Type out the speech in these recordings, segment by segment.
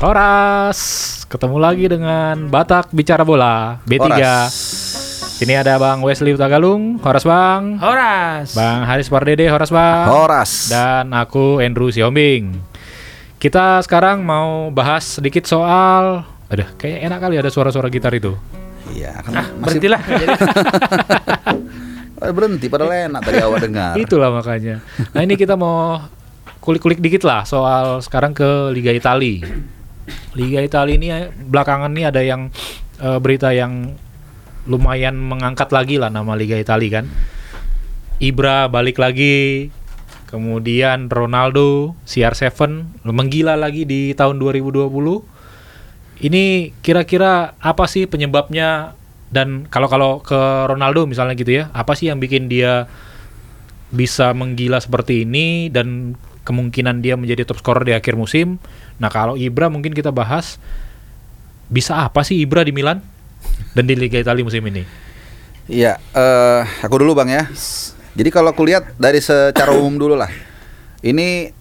Horas, ketemu lagi dengan Batak Bicara Bola B3. Horas. Ini ada Bang Wesley Utagalung, Horas Bang. Horas. Bang Haris Pardede, Horas Bang. Horas. Dan aku Andrew Siombing. Kita sekarang mau bahas sedikit soal Aduh, kayak enak kali ada suara-suara gitar itu. Iya, kan Ah, masih berhentilah. Eh, berhenti padahal enak tadi awak dengar. Itulah makanya. Nah ini kita mau kulik-kulik dikit lah soal sekarang ke Liga Italia. Liga Italia ini belakangan ini ada yang eh, berita yang lumayan mengangkat lagi lah nama Liga Italia kan. Ibra balik lagi, kemudian Ronaldo, CR7 menggila lagi di tahun 2020. Ini kira-kira apa sih penyebabnya dan kalau kalau ke Ronaldo misalnya gitu ya, apa sih yang bikin dia bisa menggila seperti ini dan kemungkinan dia menjadi top scorer di akhir musim. Nah, kalau Ibra mungkin kita bahas bisa apa sih Ibra di Milan dan di Liga Italia musim ini? Iya, eh aku dulu Bang ya. Jadi kalau aku lihat dari secara umum dulu lah. Ini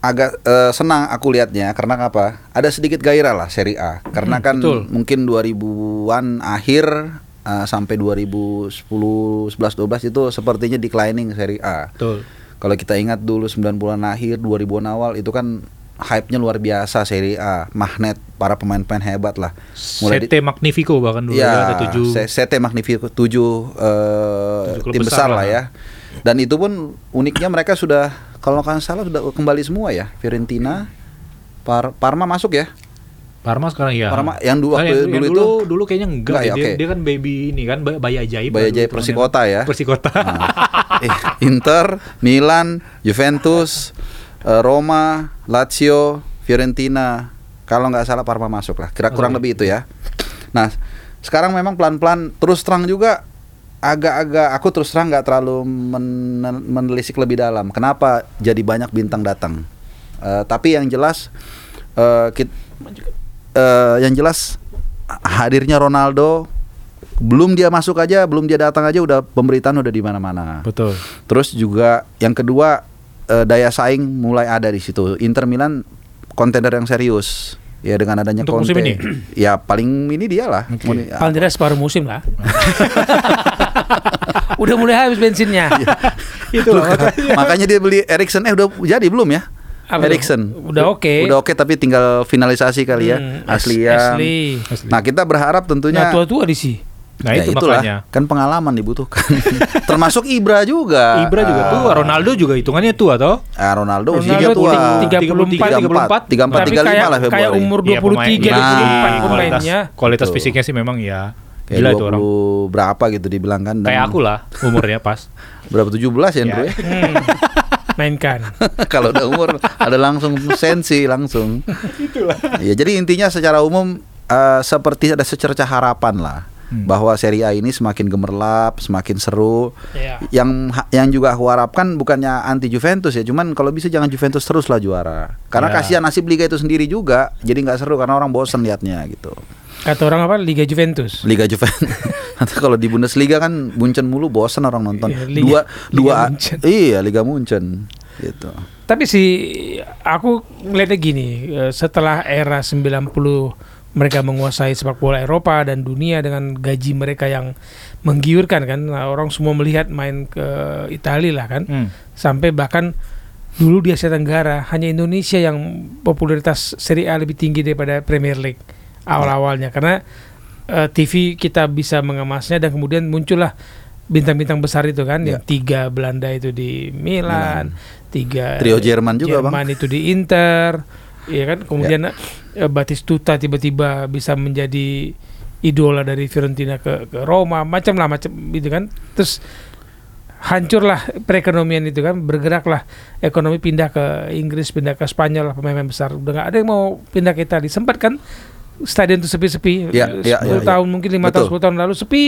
agak eh, senang aku lihatnya karena apa? Ada sedikit gairah lah Serie A. Karena Hmm, kan betul. mungkin 2000-an akhir eh, sampai 2010 11 12 itu sepertinya declining Serie A. Betul. Kalau kita ingat dulu 90-an akhir, 2000-an awal itu kan hype-nya luar biasa Serie A, magnet para pemain-pemain hebat lah. Mulai di- CT Magnifico bahkan dulu Ya, ada tujuh. C- CT Magnifico tujuh eh, Tujuh klub tim besar besar, lah. ya. Dan itu pun uniknya mereka sudah kalau nggak salah sudah kembali semua ya. Fiorentina, Par- Parma masuk ya. Parma sekarang ya. Parma yang dulu waktu yang- dulu yang itu dulu dulu kayaknya enggak, Enggak ya. ya, Dia, oke. dia kan baby ini kan Bay- bayi ajaib. Bayi ajaib dulu Persikota ya. Persikota. Nah, eh, Inter, Milan, Juventus, eh, Roma, Lazio, Fiorentina. Kalau nggak salah Parma masuk lah. Kira kurang Oke. lebih itu ya. Nah, sekarang memang pelan-pelan terus terang juga agak-agak aku terus terang nggak terlalu men- menelisik lebih dalam. Kenapa jadi banyak bintang datang? Eh, tapi yang jelas eh, kit- eh, yang jelas hadirnya Ronaldo belum dia masuk aja, belum dia datang aja udah pemberitaan udah di mana-mana. Betul. Terus juga yang kedua eh, daya saing mulai ada di situ. Inter Milan kontender yang serius. Ya dengan adanya Untuk musim Conte. ini? Ya paling ini dia lah. Muni- Paling tidak separuh musim lah. Udah mulai habis bensinnya. Itu lah Makanya, makanya dia beli Erikson eh udah jadi belum ya? Erikson. Udah oke. Udah oke tapi tinggal finalisasi kali ya. Hmm, Asli Asli. Nah, kita berharap tentunya Nah, tua-tua di sih. Nah, ya itu itulah makanya. kan pengalaman dibutuhkan. Termasuk Ibra juga. Ibra juga Ah, tua, Ronaldo juga hitungannya tua toh. Ah, Ronaldo, usianya tua. 34, 34, 34, Tapi 35 kayak, lah Februari. kayak umur Iya, pemain- 23, Nah, 24 pun kualitas, kualitas fisiknya sih memang ya Kayak gila itu 20 orang. berapa gitu dibilang kan. dan Kayak aku lah umurnya pas. Berapa 17 ya, Andrew Ya. ya? Hmm, mainkan. Kalau udah umur ada langsung sensi langsung. Itulah. Ya, jadi intinya secara umum eh, seperti ada secercah harapan lah Hmm. bahwa Serie A ini semakin gemerlap, semakin seru. Ya. Yang yang juga aku harapkan bukannya anti Juventus ya, cuman kalau bisa jangan Juventus teruslah juara. Karena Ya. kasihan nasib liga itu sendiri juga, jadi nggak seru karena orang bosen liatnya gitu. Kata orang apa? Liga Juventus. Liga Juventus. Kalau di Bundesliga kan Munchen mulu bosen orang nonton. Iya, Liga- dua Liga dua Munchen. iya Liga Munchen gitu. Tapi sih aku melihatnya gini, eh, setelah era 90 mereka menguasai sepak bola Eropa dan dunia dengan gaji mereka yang menggiurkan kan. Nah, orang semua melihat main ke Italia lah kan. Hmm. Sampai bahkan dulu di Asia Tenggara hanya Indonesia yang popularitas Serie A lebih tinggi daripada Premier League awal-awalnya karena eh, TV kita bisa mengemasnya dan kemudian muncullah bintang-bintang besar itu kan Ya. yang tiga Belanda itu di Milan, tiga Trio Jerman juga, Jerman itu di Inter, ya kan? Kemudian eh, Batistuta tiba-tiba bisa menjadi idola dari Fiorentina ke, ke Roma macam lah macam gitu kan. Terus hancurlah perekonomian itu kan bergeraklah ekonomi pindah ke Inggris pindah ke Spanyol lah pemain-pemain besar. Udah nggak ada yang mau pindah ke Italia. Sempat kan stadion itu sepi-sepi Ya, ya, 10 ya, ya. tahun mungkin lima tahun Betul. 10 tahun lalu sepi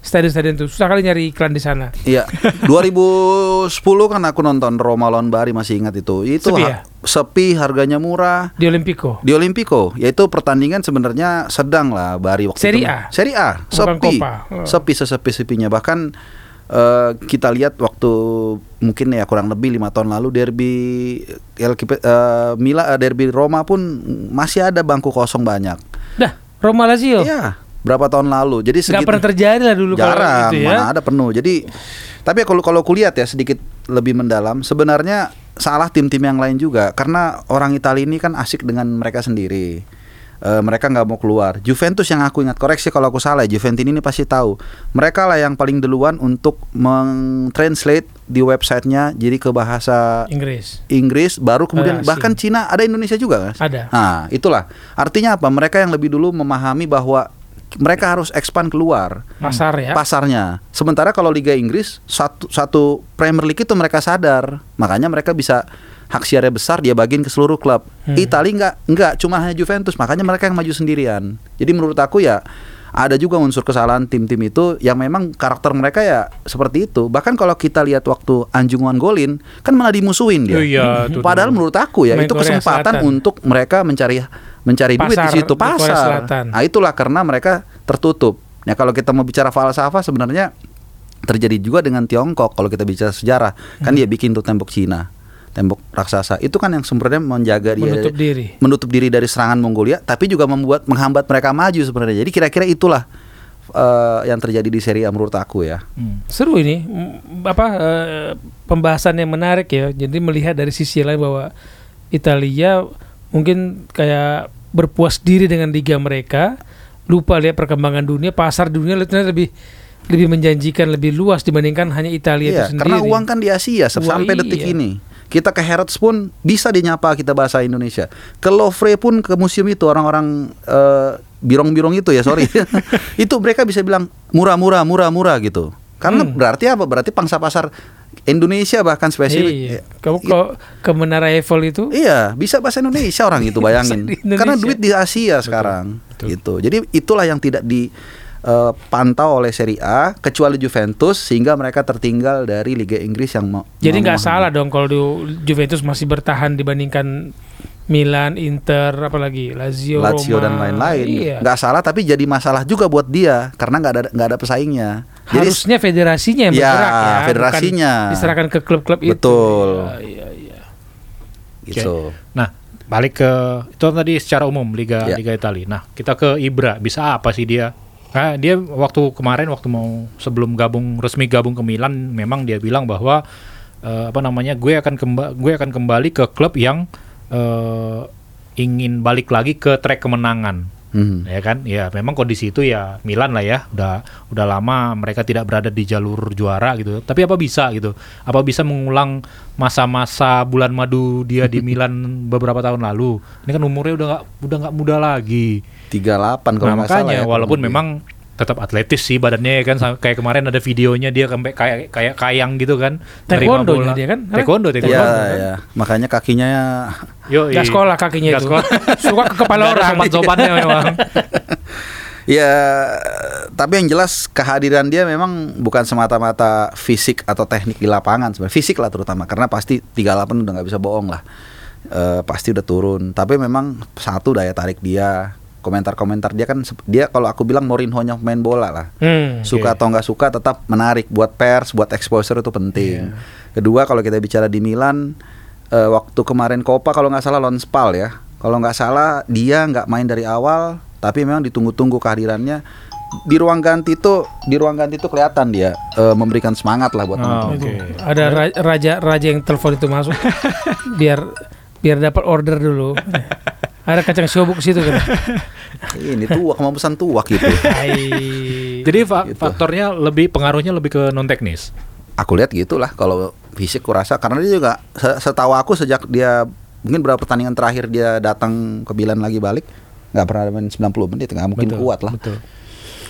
stadion-stadion itu susah kali nyari iklan di sana Iya, 2010 kan aku nonton Roma lawan Bari masih ingat itu. Itu Sepi ya? sepi, harganya murah. di Olimpico Di Olimpico, yaitu pertandingan sebenarnya sedang lah Bari waktu Serie itu. A? Serie A, sepi. Oh. Sepi sesepi-sepinya bahkan eh, kita lihat waktu mungkin ya kurang lebih lima tahun lalu derby El eh, Mila eh, derby Roma pun masih ada bangku kosong banyak. Dah, Roma Lazio. Iya, berapa tahun lalu. Jadi segitu pernah terjadi lah dulu kalau jarang, gitu ya. mana ada penuh. Jadi tapi kalau kalau kulihat ya sedikit lebih mendalam, sebenarnya salah tim-tim yang lain juga karena orang Italia ini kan asik dengan mereka sendiri. Eh, mereka nggak mau keluar. Juventus yang aku ingat koreksi kalau aku salah. Juventus ini pasti tahu. Mereka lah yang paling duluan untuk meng-translate di websitenya jadi ke bahasa Inggris. Inggris, baru kemudian asing. bahkan Cina ada Indonesia juga kan? Ada. Nah, itulah. Artinya apa? Mereka yang lebih dulu memahami bahwa mereka harus expand keluar Pasar ya. pasarnya. Sementara kalau Liga Inggris satu satu Premier League itu mereka sadar, makanya mereka bisa hak siarnya besar dia bagiin ke seluruh klub. Hmm. Italia enggak enggak cuma hanya Juventus, makanya mereka yang maju sendirian. Jadi menurut aku ya ada juga unsur kesalahan tim-tim itu yang memang karakter mereka ya seperti itu. Bahkan kalau kita lihat waktu Anjungan golin kan malah dimusuhin dia. Oh iya, tuh, Padahal tuh. menurut aku ya Main itu kesempatan untuk mereka mencari mencari duit di Pasar situ di Korea pasar. Nah, itulah karena mereka tertutup. Ya kalau kita mau bicara falsafah sebenarnya terjadi juga dengan Tiongkok kalau kita bicara sejarah. Kan Hmm. dia bikin tuh tembok Cina, tembok raksasa. Itu kan yang sebenarnya menjaga dia Menutup diri. menutup diri dari serangan Mongolia, tapi juga membuat menghambat mereka maju sebenarnya. Jadi kira-kira itulah eh, yang terjadi di Serie A menurut aku ya. Hmm. Seru ini apa eh, pembahasan yang menarik ya. Jadi melihat dari sisi lain bahwa Italia mungkin kayak berpuas diri dengan liga mereka, lupa lihat perkembangan dunia, pasar dunia lebih lebih menjanjikan, lebih luas dibandingkan hanya Italia Iya, itu sendiri. karena uang kan di Asia Wah, sampai detik iya. ini. Kita ke Harrods pun bisa dinyapa kita bahasa Indonesia. Ke Louvre pun ke museum itu orang-orang eh, birong-birong itu ya sorry. itu mereka bisa bilang murah-murah, murah-murah gitu. Karena Hmm. berarti apa? Berarti pangsa pasar Indonesia bahkan spesifik. Iya. Kamu ke, ke Menara Eiffel itu Iya, bisa bahasa Indonesia orang itu bayangin. Di. Karena duit di Asia sekarang betul. gitu. Jadi itulah yang tidak dipantau oleh Serie A kecuali Juventus sehingga mereka tertinggal dari Liga Inggris yang mau Jadi nggak salah dong kalau Ju- Juventus masih bertahan dibandingkan Milan, Inter, apalagi Lazio, Lazio Roma. dan lain-lain. Iya. Nggak salah tapi jadi masalah juga buat dia karena nggak ada nggak ada pesaingnya. Jadi Harusnya federasinya yang Ya, bergerak ya, bukan federasinya. diserahkan ke klub-klub itu. Betul. Iya, iya, iya. gitu. Nah, balik ke itu tadi secara umum Liga Ya. Liga Italia. Nah, kita ke Ibra, bisa apa sih dia? Nah, dia waktu kemarin waktu mau sebelum gabung resmi gabung ke Milan, memang dia bilang bahwa eh, apa namanya, gue akan kemba gue akan kembali ke klub yang eh, ingin balik lagi ke trek kemenangan. Hmm. ya kan? Ya memang kondisi itu ya Milan lah ya. Udah udah lama mereka tidak berada di jalur juara gitu. Tapi apa bisa gitu? Apa bisa mengulang masa-masa bulan madu dia di Milan beberapa tahun lalu? Ini kan umurnya udah nggak udah nggak muda lagi 38 kalau nah nggak salah makanya ya, walaupun memang tetap atletis sih badannya ya kan Sam- kayak kemarin ada videonya dia sampai kayak kayak kayang gitu kan Taekwondo bola. dia kan? taekwondo taekwondo Ya, kan? ya. Makanya kakinya Yo, Nggak sekolah kakinya Nggak itu. sekolah. Suka ke kepala ada orang. sopan-sopannya memang Ya, tapi yang jelas kehadiran dia memang bukan semata-mata fisik atau teknik di lapangan sebenarnya. Fisik lah terutama karena pasti 38 udah nggak bisa bohong lah. Eh, pasti udah turun. Tapi memang satu daya tarik dia, komentar-komentar dia kan dia kalau aku bilang Mourinho-nya main bola lah. Hmm. Suka atau nggak suka tetap menarik buat pers, buat exposure itu penting. Kedua kalau kita bicara di Milan eh, waktu kemarin Copa kalau nggak salah lawan Spal ya. Kalau nggak salah dia nggak main dari awal, tapi memang ditunggu-tunggu kehadirannya. Di ruang ganti itu, di ruang ganti itu kelihatan dia eh, memberikan semangat lah buat Oh, teman-teman. Oke. Ada ra- raja raja yang telepon itu masuk biar biar dapat order dulu. Ada kacang siobuk ke situ kan. Ini tuak kemampasan tuak gitu. Hai. jadi fa- Gitu. faktornya lebih pengaruhnya lebih ke non teknis Aku lihat gitulah kalau fisik kurasa karena dia juga se- setahu aku sejak dia mungkin berapa pertandingan terakhir dia datang ke Milan lagi balik nggak pernah main 90 menit nggak mungkin Betul, kuat lah. betul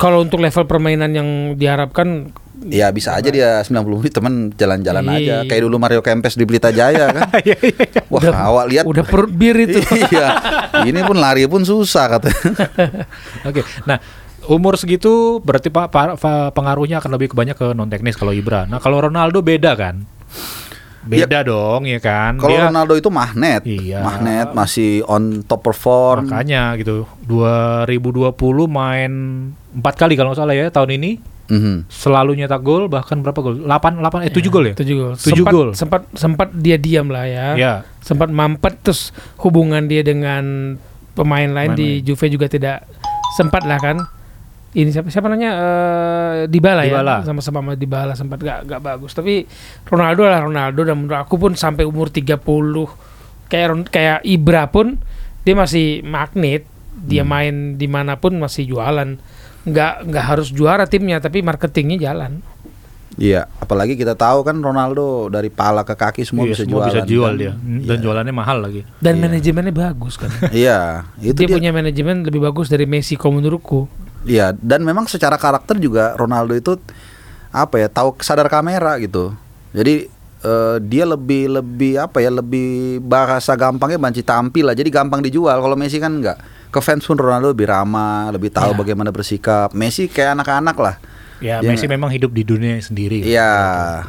Kalau untuk level permainan yang diharapkan Ya bisa aja dia 90 menit temen jalan-jalan aja Iya. kayak dulu Mario Kempes di Pelita Jaya kan. Iya, iya. Wah, awal lihat udah perut bir itu. iya. Ini pun lari pun susah katanya. Oke, nah umur segitu berarti pak pengaruhnya akan lebih banyak ke non teknis kalau Ibra. Nah kalau Ronaldo beda kan? Beda dong ya kan? Kalau Dia Ronaldo itu magnet. Iya. Magnet masih on top perform. makanya gitu. 2020 main empat kali kalau nggak salah ya tahun ini. Mhm. selalu nyetak gol bahkan berapa gol? 8 8 eh 7 gol ya? Tujuh gol. Tujuh sempat, gol. Sempat sempat dia diam lah ya. Ya. Sempat mampet terus hubungan dia dengan pemain lain di Juve juga tidak sempat lah kan. Ini siapa siapa namanya eh Dybala, Dybala. ya sama-sama sama Dybala sempat gak, gak bagus tapi Ronaldo lah Ronaldo dan menurut aku pun sampai umur 30 kayak kayak Ibra pun dia masih magnet dia Hmm. main di mana pun masih jualan nggak nggak harus juara timnya tapi marketingnya jalan Iya, apalagi kita tahu kan Ronaldo dari pala ke kaki semua Iya, bisa semua jualan. bisa jual kan? dia. Dan Iya. jualannya mahal lagi. dan Iya. manajemennya bagus kan Iya, itu dia, dia. punya manajemen lebih bagus dari Messi kalau menurutku Iya, dan memang secara karakter juga Ronaldo itu apa ya, tahu sadar kamera gitu. Jadi eh, dia lebih lebih apa ya, lebih bahasa gampangnya banci tampil lah. Jadi gampang dijual. Kalau Messi kan enggak. Ke fans pun Ronaldo lebih ramah, lebih tahu Iya. bagaimana bersikap. Messi kayak anak-anak lah. Ya, Dia Messi memang hidup di dunia sendiri. Iya,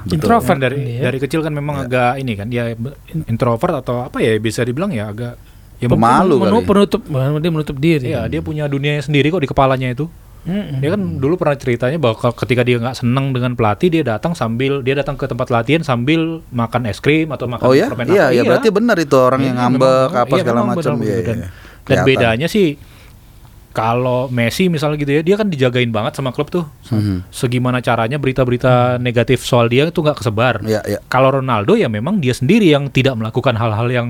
betul. Introvert. Kan dari dari kecil kan memang Iya. agak ini kan dia be- introvert atau apa ya bisa dibilang ya agak ya Pemalu mungkin- kali. Menu- penutup dia menutup diri Iya, dia punya dunia sendiri kok di kepalanya itu. Mm-mm. Dia kan dulu pernah ceritanya bahwa ketika dia nggak senang dengan pelatih, dia datang sambil dia datang ke tempat latihan sambil makan es krim atau makan Oh ya, permen iya, iya, berarti benar itu orang yang Iya, ngambek memang- apa iya, segala macam. benar Iya. Dan, iya. dan bedanya sih kalau Messi misalnya gitu ya, dia kan dijagain banget sama klub tuh. Mhm. Segimana caranya berita-berita negatif soal dia itu nggak kesebar. Iya, iya. Kalau Ronaldo ya memang dia sendiri yang tidak melakukan hal-hal yang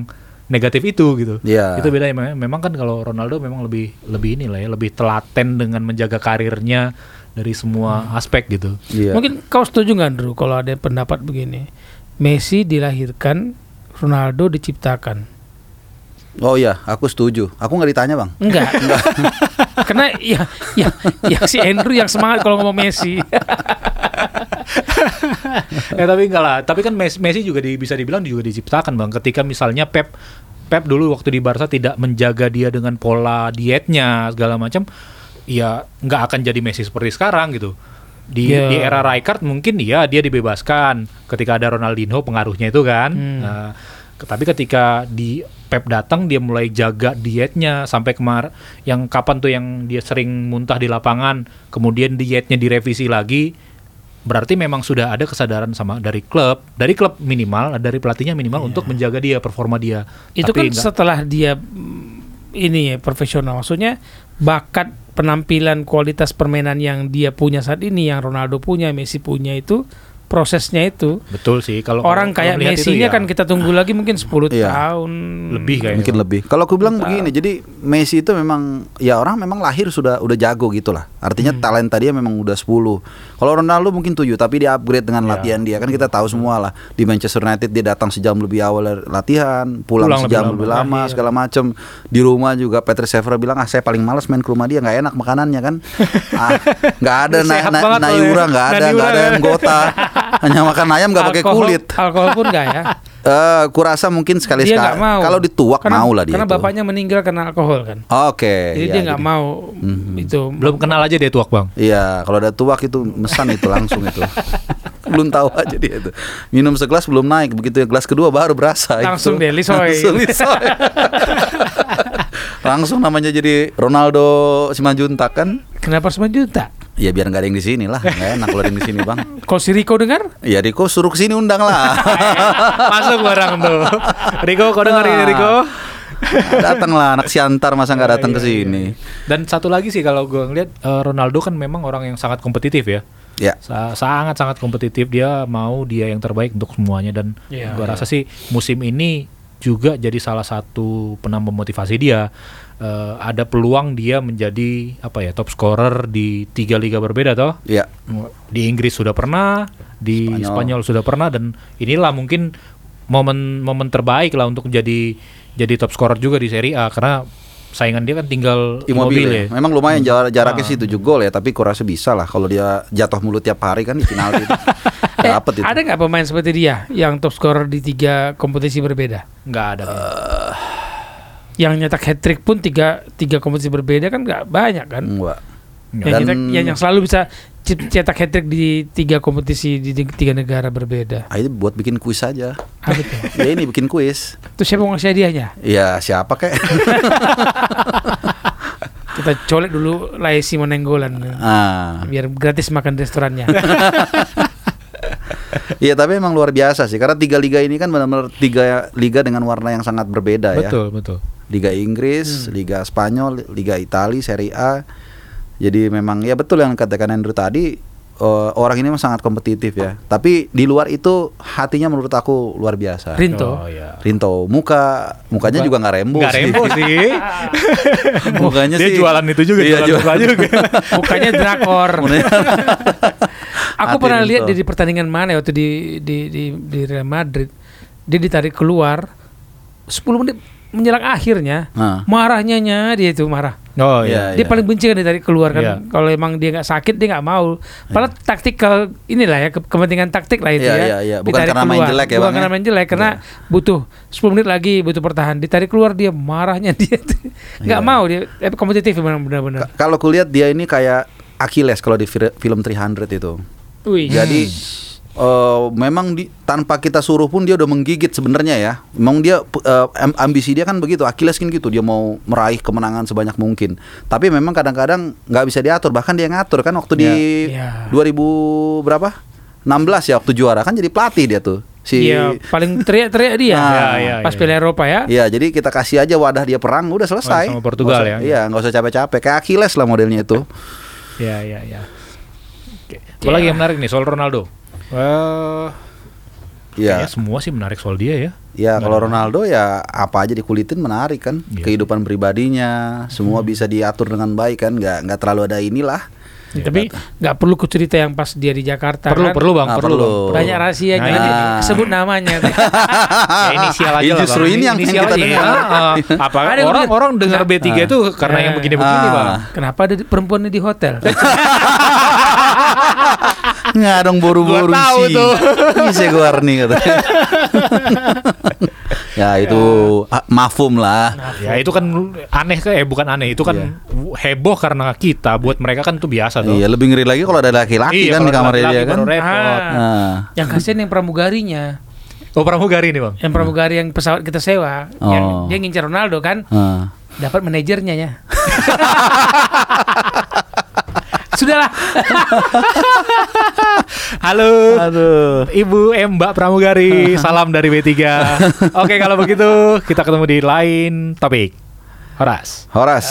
negatif itu gitu. Iya. Itu bedanya memang, memang kan kalau Ronaldo memang lebih lebih inilah ya, lebih telaten dengan menjaga karirnya dari semua aspek gitu. Iya. Mungkin kau setuju nggak Andrew kalau ada pendapat begini? Messi dilahirkan, Ronaldo diciptakan. Oh iya, aku setuju. Aku nggak ditanya bang. Enggak. Karena ya, ya, ya si Andrew yang semangat kalau ngomong Messi. ya tapi enggak lah. Tapi kan Messi, juga di- bisa dibilang juga diciptakan bang. Ketika misalnya Pep Pep dulu waktu di Barca tidak menjaga dia dengan pola dietnya segala macam, ya nggak akan jadi Messi seperti sekarang gitu. Di, Ya. di era Rijkaard mungkin ya dia dibebaskan ketika ada Ronaldinho pengaruhnya itu kan. Hmm. Nah, tapi ketika di Pep datang dia mulai jaga dietnya sampai kemar yang kapan tuh yang dia sering muntah di lapangan, kemudian dietnya direvisi lagi berarti memang sudah ada kesadaran sama dari klub, dari klub minimal, dari pelatihnya minimal untuk menjaga dia performa dia. Itu Tapi kan enggak- setelah dia mm, ini ya profesional. Maksudnya bakat penampilan kualitas permainan yang dia punya saat ini, yang Ronaldo punya, Messi punya itu prosesnya itu. betul sih kalau Orang kayak Messi-nya ya kan kita tunggu lagi mungkin 10 Iya. tahun Lebih kayaknya. Mungkin lebih. Kalau aku bilang begini, jadi Messi itu memang ya orang memang lahir sudah udah jago gitu lah. Artinya Hmm. talenta dia memang udah 10. Kalau Ronaldo mungkin 7 tapi dia upgrade dengan Ya. latihan dia. Kan kita tahu semua lah. Di Manchester United dia datang sejam lebih awal dari latihan, pulang, Pulang lebih sejam lama. lebih lama, Iya. segala macam. Di rumah juga Peter Shevra bilang, "Ah, saya paling malas main ke rumah dia, nggak enak makanannya kan." ah, nggak ada na na- loh ya. nayura, nggak ada, nggak ada ya. ayam gota. Hanya makan ayam nggak pakai kulit. Alkohol pun enggak ya? Eh, kurasa mungkin sekali dia sekali. mau. Kalau dituak karena, mau lah dia. Karena itu. bapaknya meninggal karena alkohol kan. Oke. Jadi ya, dia nggak mau Mhm. itu. belum kenal aja dia tuak bang. Iya, kalau ada tuak itu mesan itu langsung itu. belum tahu aja dia itu. Minum segelas belum naik, begitu ya gelas kedua baru berasa. Langsung itu. deh, lisoy. Langsung lisoy. Langsung namanya jadi Ronaldo Simanjuntak kan? Kenapa juta? Ya biar nggak ada yang di sini lah, nggak enak kalau ada yang di sini bang. Kalau si Rico dengar, Ya Riko suruh ke sini undang lah. Masuk barang tuh. Riko, kau dengar ini Riko? datang lah anak Siantar masa nggak datang ke sini. Dan satu lagi sih kalau gue ngeliat eh, Ronaldo kan memang orang yang sangat kompetitif ya. Ya. Sa- sangat sangat kompetitif dia mau dia yang terbaik untuk semuanya dan Iya. gua rasa sih musim ini juga jadi salah satu penambah motivasi dia Eh, ada peluang dia menjadi apa ya top scorer di tiga liga berbeda toh Ya. di Inggris sudah pernah di Spanyol. Spanyol, sudah pernah dan inilah mungkin momen momen terbaik lah untuk jadi jadi top scorer juga di Serie A karena saingan dia kan tinggal Immobile. Immobile ya. Memang lumayan jar- jaraknya Ah. sih 7 gol ya, tapi kurasa bisa lah kalau dia jatuh mulu tiap hari kan di final itu. eh, Dapat itu. ada nggak pemain seperti dia yang top scorer di tiga kompetisi berbeda? nggak ada Yang nyetak hat trick pun tiga tiga kompetisi berbeda kan nggak banyak kan? Enggak. Nggak. Yang, Dan- nyetak- yang, yang selalu bisa cetak hat trick di tiga kompetisi di tiga negara berbeda. Ah, itu buat bikin kuis aja. Apa itu? ya ini bikin kuis. Terus siapa mau ngasih hadiahnya? Ya siapa kek? Kita colek dulu Laisi Monenggolan. Ah. Biar gratis makan restorannya. Iya tapi emang luar biasa sih karena tiga liga ini kan benar-benar tiga liga dengan warna yang sangat berbeda ya. Betul, betul. Liga Inggris, Liga Spanyol, Liga Italia, Serie A. Jadi memang ya betul yang katakan Andrew tadi eh, orang ini memang sangat kompetitif ya. Tapi di luar itu hatinya menurut aku luar biasa. Rinto. Oh, iya. Rinto muka mukanya Muka- juga nggak rembo Nggak rembo sih. mukanya Dia sih jualan itu juga, Iya, jualan muka juga. Mukanya drakor. Aku Hati pernah Rinto. lihat di, di pertandingan mana waktu di di di, di Real Madrid. Dia ditarik keluar 10 menit menjelang akhirnya. Nah. Marahnya nya dia itu marah. Oh Iya, iya. Dia paling benci kan ditarik keluar kan. Iya. Kalau emang dia nggak sakit dia nggak mau. Padahal taktikal inilah ya ke- kepentingan taktik lah itu Iya, ya. iya, iya. Bukan Ditarik karena main jelek ya, Bukan Bang, karena ya? main jelek karena butuh 10 menit lagi butuh pertahan. Ditarik keluar dia marahnya dia nggak Iya. mau dia tapi kompetitif memang benar-benar. Ka- Kalau kulihat dia ini kayak Achilles kalau di film 300 itu. Wih. Jadi eh, memang di, tanpa kita suruh pun dia udah menggigit sebenarnya ya. Memang dia eh, am- ambisi dia kan begitu. Achilles kan gitu. Dia mau meraih kemenangan sebanyak mungkin. Tapi memang kadang-kadang nggak bisa diatur. Bahkan dia ngatur kan waktu di Iya. 2000 berapa? 16 ya waktu juara kan jadi pelatih dia tuh. Si Iya, paling teriak-teriak dia. Nah, Iya, iya, Pas iya. Piala Eropa ya. Iya, jadi kita kasih aja wadah dia perang, udah selesai. Oh, sama Portugal usah- ya. Iya, nggak usah capek-capek. Kayak Achilles lah modelnya itu. Iya, iya, iya. Oke. Apalagi yang menarik nih soal Ronaldo. Eh, Iya. kayaknya semua sih menarik soal dia ya. Ya Nggak kalau ada- Ronaldo ya apa aja dikulitin menarik kan Iya. kehidupan pribadinya semua bisa diatur dengan baik kan nggak nggak terlalu ada inilah Ya, tapi nggak perlu ku cerita yang pas dia di Jakarta Perlu, kan. perlu bang, Ah, perlu. Banyak rahasianya. Nah, Jadi ini- sebut namanya. ya inisial aja lah justru Bang. ini yang inisial kita dengar. Ah, ah. apa Ada yang orang orang dengar B3 Ah. itu karena yang begini-begini Ah. bang. Kenapa ada perempuannya di hotel? nggak dong boru-boru Gua tahu sih tuh. bisa gue nih kata ya itu ah, mafum lah Ya itu kan aneh kan eh bukan aneh itu kan Iya. heboh karena kita buat mereka kan itu biasa tuh. iya lebih ngeri lagi kalau ada laki-laki Iya, kan di kamar dia kan baru repot. Ah. Nah, yang kasihan yang pramugarinya. Oh pramugari nih bang. Yang pramugari yang pesawat kita sewa, yang Oh. dia ngincar Ronaldo kan, nah. dapat manajernya ya. Sudahlah. Halo. aduh Ibu M Mbak Pramugari, salam dari B3. Oke, kalau begitu kita ketemu di lain topik. Horas. Horas